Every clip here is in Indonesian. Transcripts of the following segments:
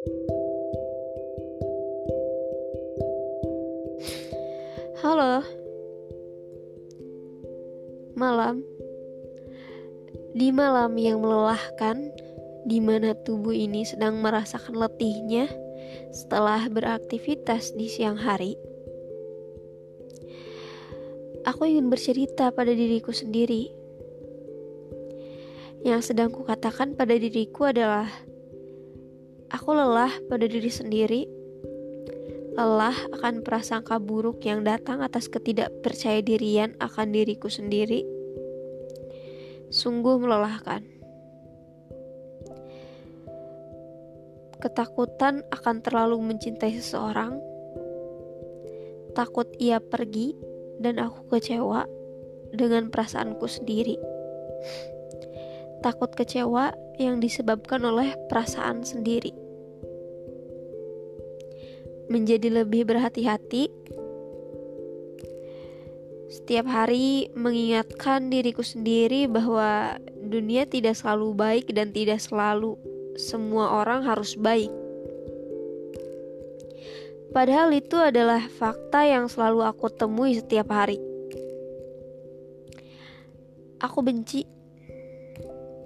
Halo, malam. Di malam yang melelahkan, di mana tubuh ini sedang merasakan letihnya setelah beraktivitas di siang hari, aku ingin bercerita pada diriku sendiri. Yang sedang kukatakan pada diriku adalah aku lelah pada diri sendiri lelah akan prasangka buruk yang datang atas ketidakpercayadirian akan diriku sendiri, sungguh melelahkan. Ketakutan akan terlalu mencintai seseorang, takut ia pergi dan aku kecewa dengan perasaanku sendiri. Takut kecewa yang disebabkan oleh perasaan sendiri menjadi lebih berhati-hati. Setiap hari mengingatkan diriku sendiri bahwa dunia tidak selalu baik dan tidak selalu semua orang harus baik. Padahal itu adalah fakta yang selalu aku temui setiap hari. Aku benci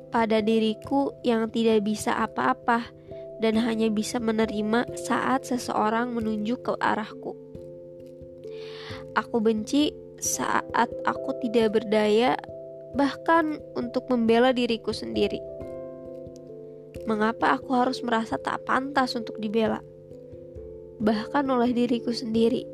pada diriku yang tidak bisa apa-apa dan hanya bisa menerima saat seseorang menunjuk ke arahku. Aku benci saat aku tidak berdaya, bahkan untuk membela diriku sendiri. Mengapa aku harus merasa tak pantas untuk dibela, bahkan oleh diriku sendiri?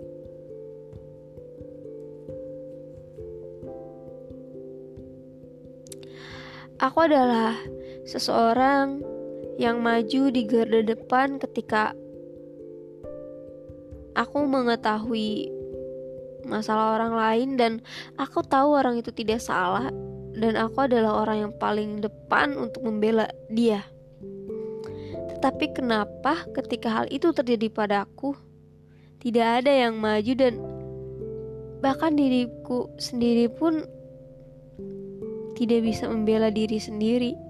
Aku adalah seseorang yang maju di garda depan ketika aku mengetahui masalah orang lain dan aku tahu orang itu tidak salah dan aku adalah orang yang paling depan untuk membela dia. Tetapi kenapa ketika hal itu terjadi padaku tidak ada yang maju dan bahkan diriku sendiri pun tidak bisa membela diri sendiri.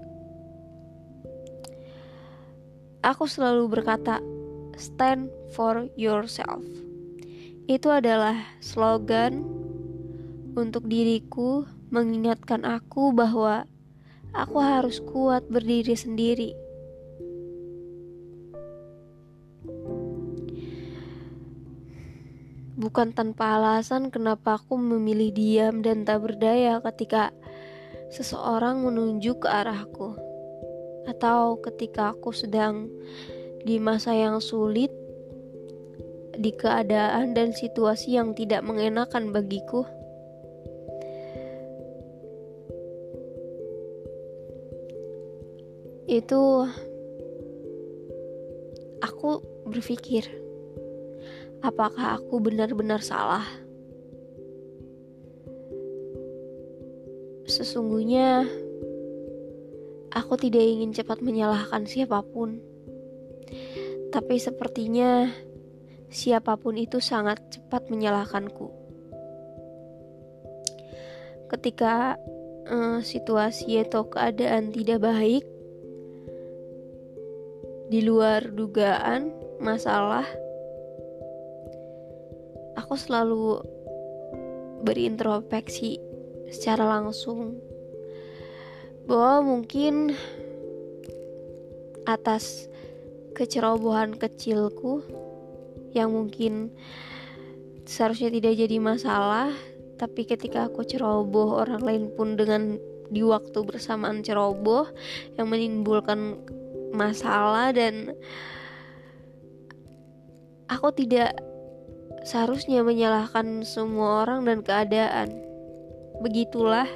Aku selalu berkata, "Stand for yourself." Itu adalah slogan untuk diriku, mengingatkan aku bahwa aku harus kuat berdiri sendiri. Bukan tanpa alasan kenapa aku memilih diam dan tak berdaya ketika seseorang menunjuk ke arahku atau ketika aku sedang di masa yang sulit, di keadaan dan situasi yang tidak mengenakan bagiku. Itu aku berpikir, apakah aku benar-benar salah? Sesungguhnya, Aku tidak ingin cepat menyalahkan siapa pun, tapi sepertinya siapa pun itu sangat cepat menyalahkanku. Ketika uh, situasi atau keadaan tidak baik, di luar dugaan masalah, aku selalu berintrospeksi secara langsung bahwa mungkin atas kecerobohan kecilku yang mungkin seharusnya tidak jadi masalah tapi ketika aku ceroboh orang lain pun dengan di waktu bersamaan ceroboh yang menimbulkan masalah dan aku tidak seharusnya menyalahkan semua orang dan keadaan. Begitulah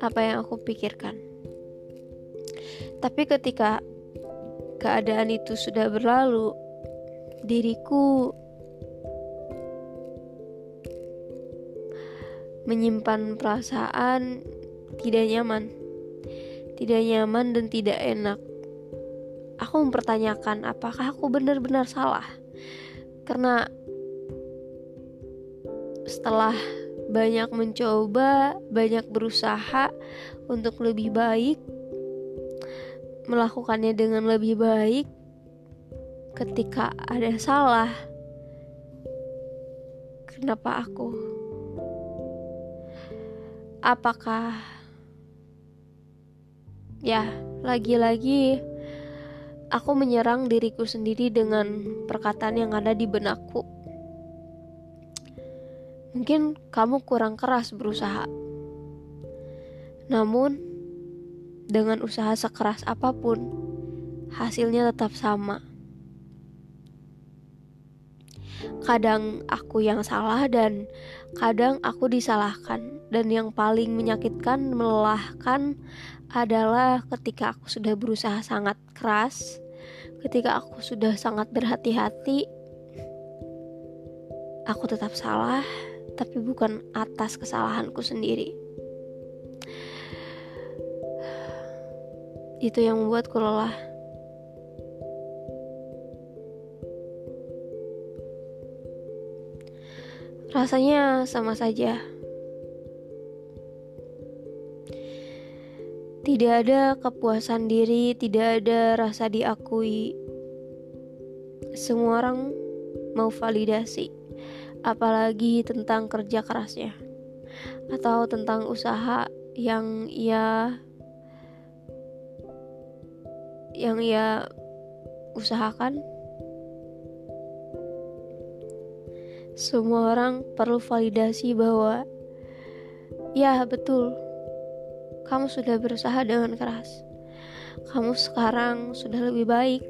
apa yang aku pikirkan. Tapi ketika keadaan itu sudah berlalu, diriku menyimpan perasaan tidak nyaman, tidak nyaman dan tidak enak. Aku mempertanyakan apakah aku benar-benar salah, karena setelah banyak mencoba, banyak berusaha untuk lebih baik, melakukannya dengan lebih baik. ketika ada salah, kenapa aku? Apakah ya, lagi-lagi aku menyerang diriku sendiri dengan perkataan yang ada di benakku. Mungkin kamu kurang keras berusaha. Namun, dengan usaha sekeras apa pun, hasilnya tetap sama. Kadang aku yang salah dan kadang aku disalahkan. Dan yang paling menyakitkan, melelahkan adalah ketika aku sudah berusaha sangat keras, ketika aku sudah sangat berhati-hati, aku tetap salah, tapi bukan atas kesalahanku sendiri. Itu yang membuatku lelah. Rasanya sama saja. Tidak ada kepuasan diri, tidak ada rasa diakui. Semua orang mau validasi, apalagi tentang kerja kerasnya atau tentang usaha yang ia yang ia usahakan. Semua orang perlu validasi bahwa ya betul kamu sudah berusaha dengan keras. Kamu sekarang sudah lebih baik.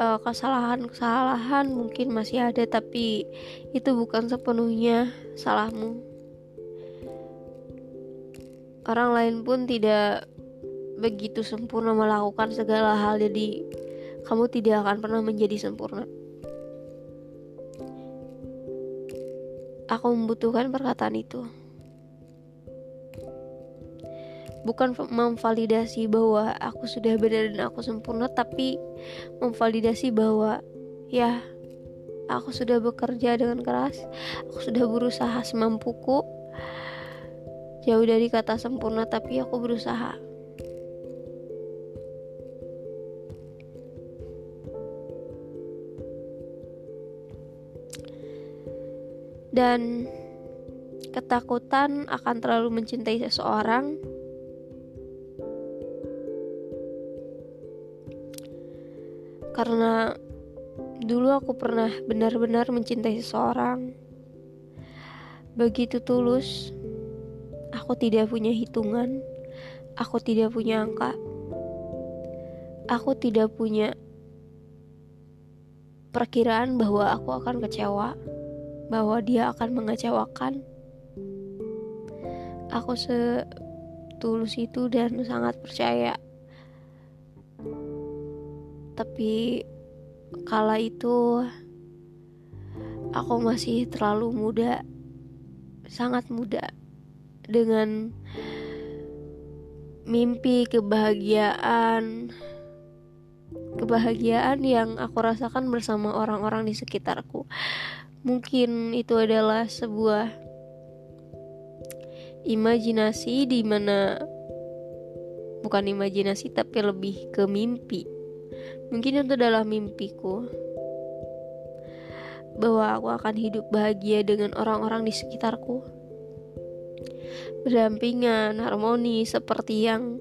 Eh, kesalahan-kesalahan mungkin masih ada tapi itu bukan sepenuhnya salahmu. Orang lain pun tidak begitu sempurna melakukan segala hal jadi kamu tidak akan pernah menjadi sempurna aku membutuhkan perkataan itu bukan memvalidasi bahwa aku sudah benar dan aku sempurna tapi memvalidasi bahwa ya aku sudah bekerja dengan keras aku sudah berusaha semampuku. Jauh dari kata sempurna tapi aku berusaha. Dan ketakutan akan terlalu mencintai seseorang karena dulu aku pernah benar-benar mencintai seseorang begitu tulus aku tidak punya hitungan aku tidak punya angka aku tidak punya perkiraan bahwa aku akan kecewa bahwa dia akan mengecewakan. Aku setulus itu dan sangat percaya. Tapi kala itu aku masih terlalu muda, sangat muda dengan mimpi kebahagiaan kebahagiaan yang aku rasakan bersama orang-orang di sekitarku Mungkin itu adalah sebuah imajinasi di mana bukan imajinasi tapi lebih ke mimpi. Mungkin itu adalah mimpiku bahwa aku akan hidup bahagia dengan orang-orang di sekitarku. Berdampingan, harmoni seperti yang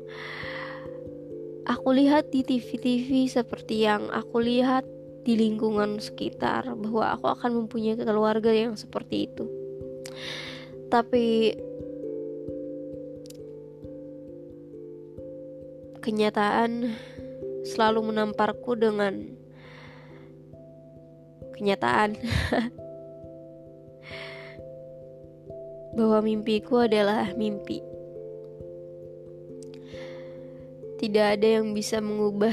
aku lihat di TV-TV, seperti yang aku lihat di lingkungan sekitar bahwa aku akan mempunyai keluarga yang seperti itu. Tapi kenyataan selalu menamparku dengan kenyataan bahwa mimpiku adalah mimpi. Tidak ada yang bisa mengubah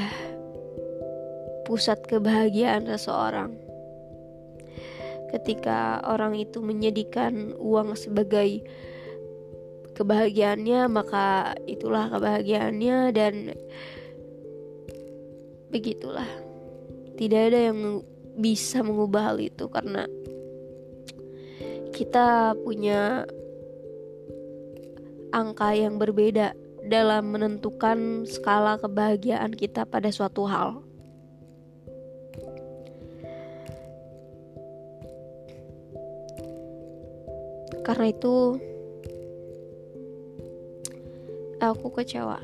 pusat kebahagiaan seseorang. Ketika orang itu menyediakan uang sebagai kebahagiaannya, maka itulah kebahagiaannya dan begitulah tidak ada yang bisa mengubah hal itu karena kita punya angka yang berbeda dalam menentukan skala kebahagiaan kita pada suatu hal. Karena itu, aku kecewa.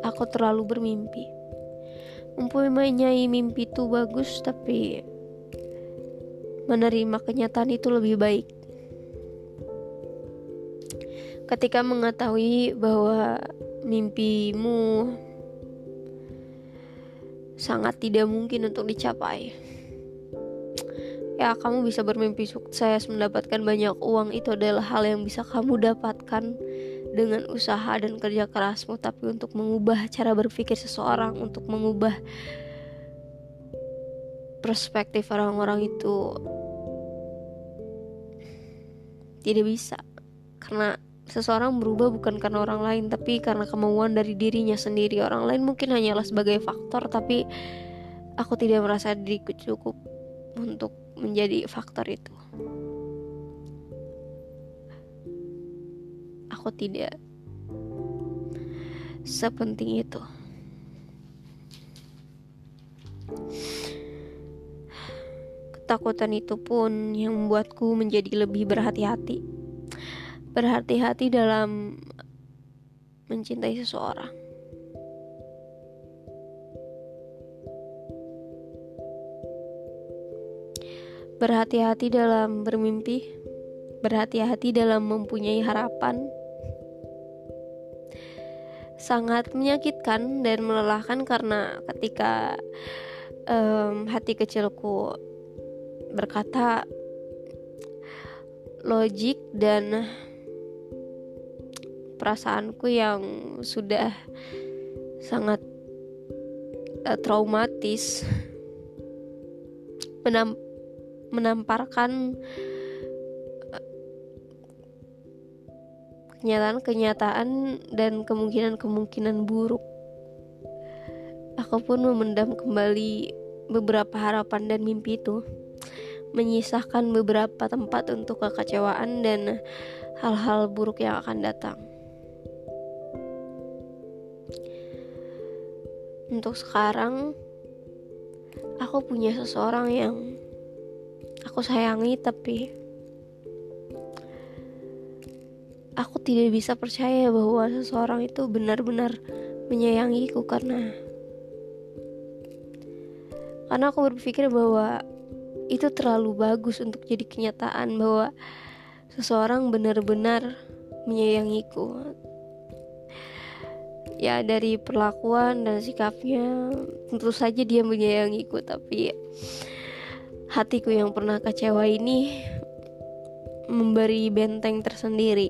Aku terlalu bermimpi. Mempunyai mimpi itu bagus, tapi menerima kenyataan itu lebih baik. Ketika mengetahui bahwa mimpimu sangat tidak mungkin untuk dicapai. Ya, kamu bisa bermimpi sukses, mendapatkan banyak uang, itu adalah hal yang bisa kamu dapatkan dengan usaha dan kerja kerasmu, tapi untuk mengubah cara berpikir seseorang, untuk mengubah perspektif orang-orang itu tidak bisa. Karena seseorang berubah bukan karena orang lain tapi karena kemauan dari dirinya sendiri. Orang lain mungkin hanyalah sebagai faktor tapi aku tidak merasa diriku cukup untuk menjadi faktor itu aku tidak sepenting itu ketakutan itu pun yang membuatku menjadi lebih berhati-hati berhati-hati dalam mencintai seseorang. Berhati-hati dalam bermimpi, berhati-hati dalam mempunyai harapan. Sangat menyakitkan dan melelahkan karena ketika um, hati kecilku berkata logik dan perasaanku yang sudah sangat uh, traumatis menam menamparkan kenyataan-kenyataan dan kemungkinan-kemungkinan buruk. Aku pun memendam kembali beberapa harapan dan mimpi itu, menyisahkan beberapa tempat untuk kekecewaan dan hal-hal buruk yang akan datang. untuk sekarang aku punya seseorang yang aku sayangi tapi aku tidak bisa percaya bahwa seseorang itu benar-benar menyayangiku karena karena aku berpikir bahwa itu terlalu bagus untuk jadi kenyataan bahwa seseorang benar-benar menyayangiku. Ya dari perlakuan dan sikapnya tentu saja dia menyayangiku tapi hatiku yang pernah kecewa ini memberi benteng tersendiri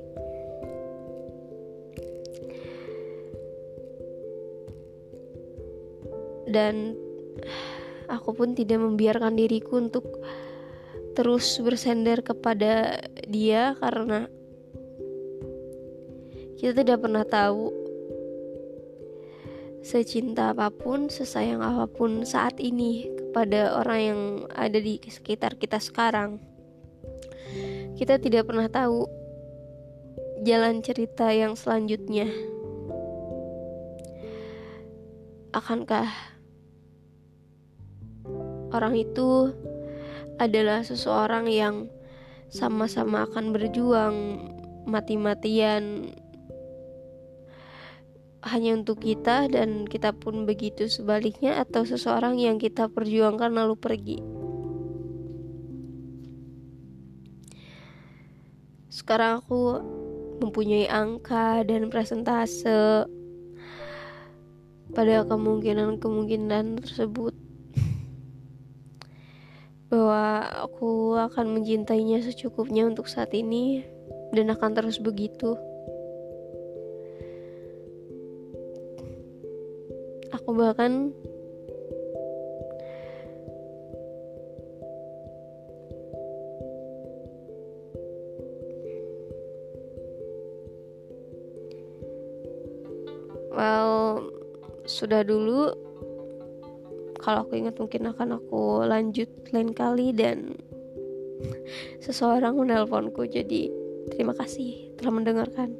dan aku pun tidak membiarkan diriku untuk terus bersender kepada dia karena kita tidak pernah tahu secinta apa pun, sesayang apa pun saat ini kepada orang yang ada di sekitar kita sekarang, kita tidak pernah tahu jalan cerita yang selanjutnya. Akankah orang itu adalah seseorang yang sama-sama akan berjuang mati-matian hanya untuk kita dan kita pun begitu sebaliknya atau seseorang yang kita perjuangkan lalu pergi. Sekarang aku mempunyai angka dan presentase pada kemungkinan-kemungkinan tersebut bahwa aku akan mencintainya secukupnya untuk saat ini dan akan terus begitu. aku bahkan well sudah dulu kalau aku ingat mungkin akan aku lanjut lain kali dan seseorang menelponku. Jadi terima kasih telah mendengarkan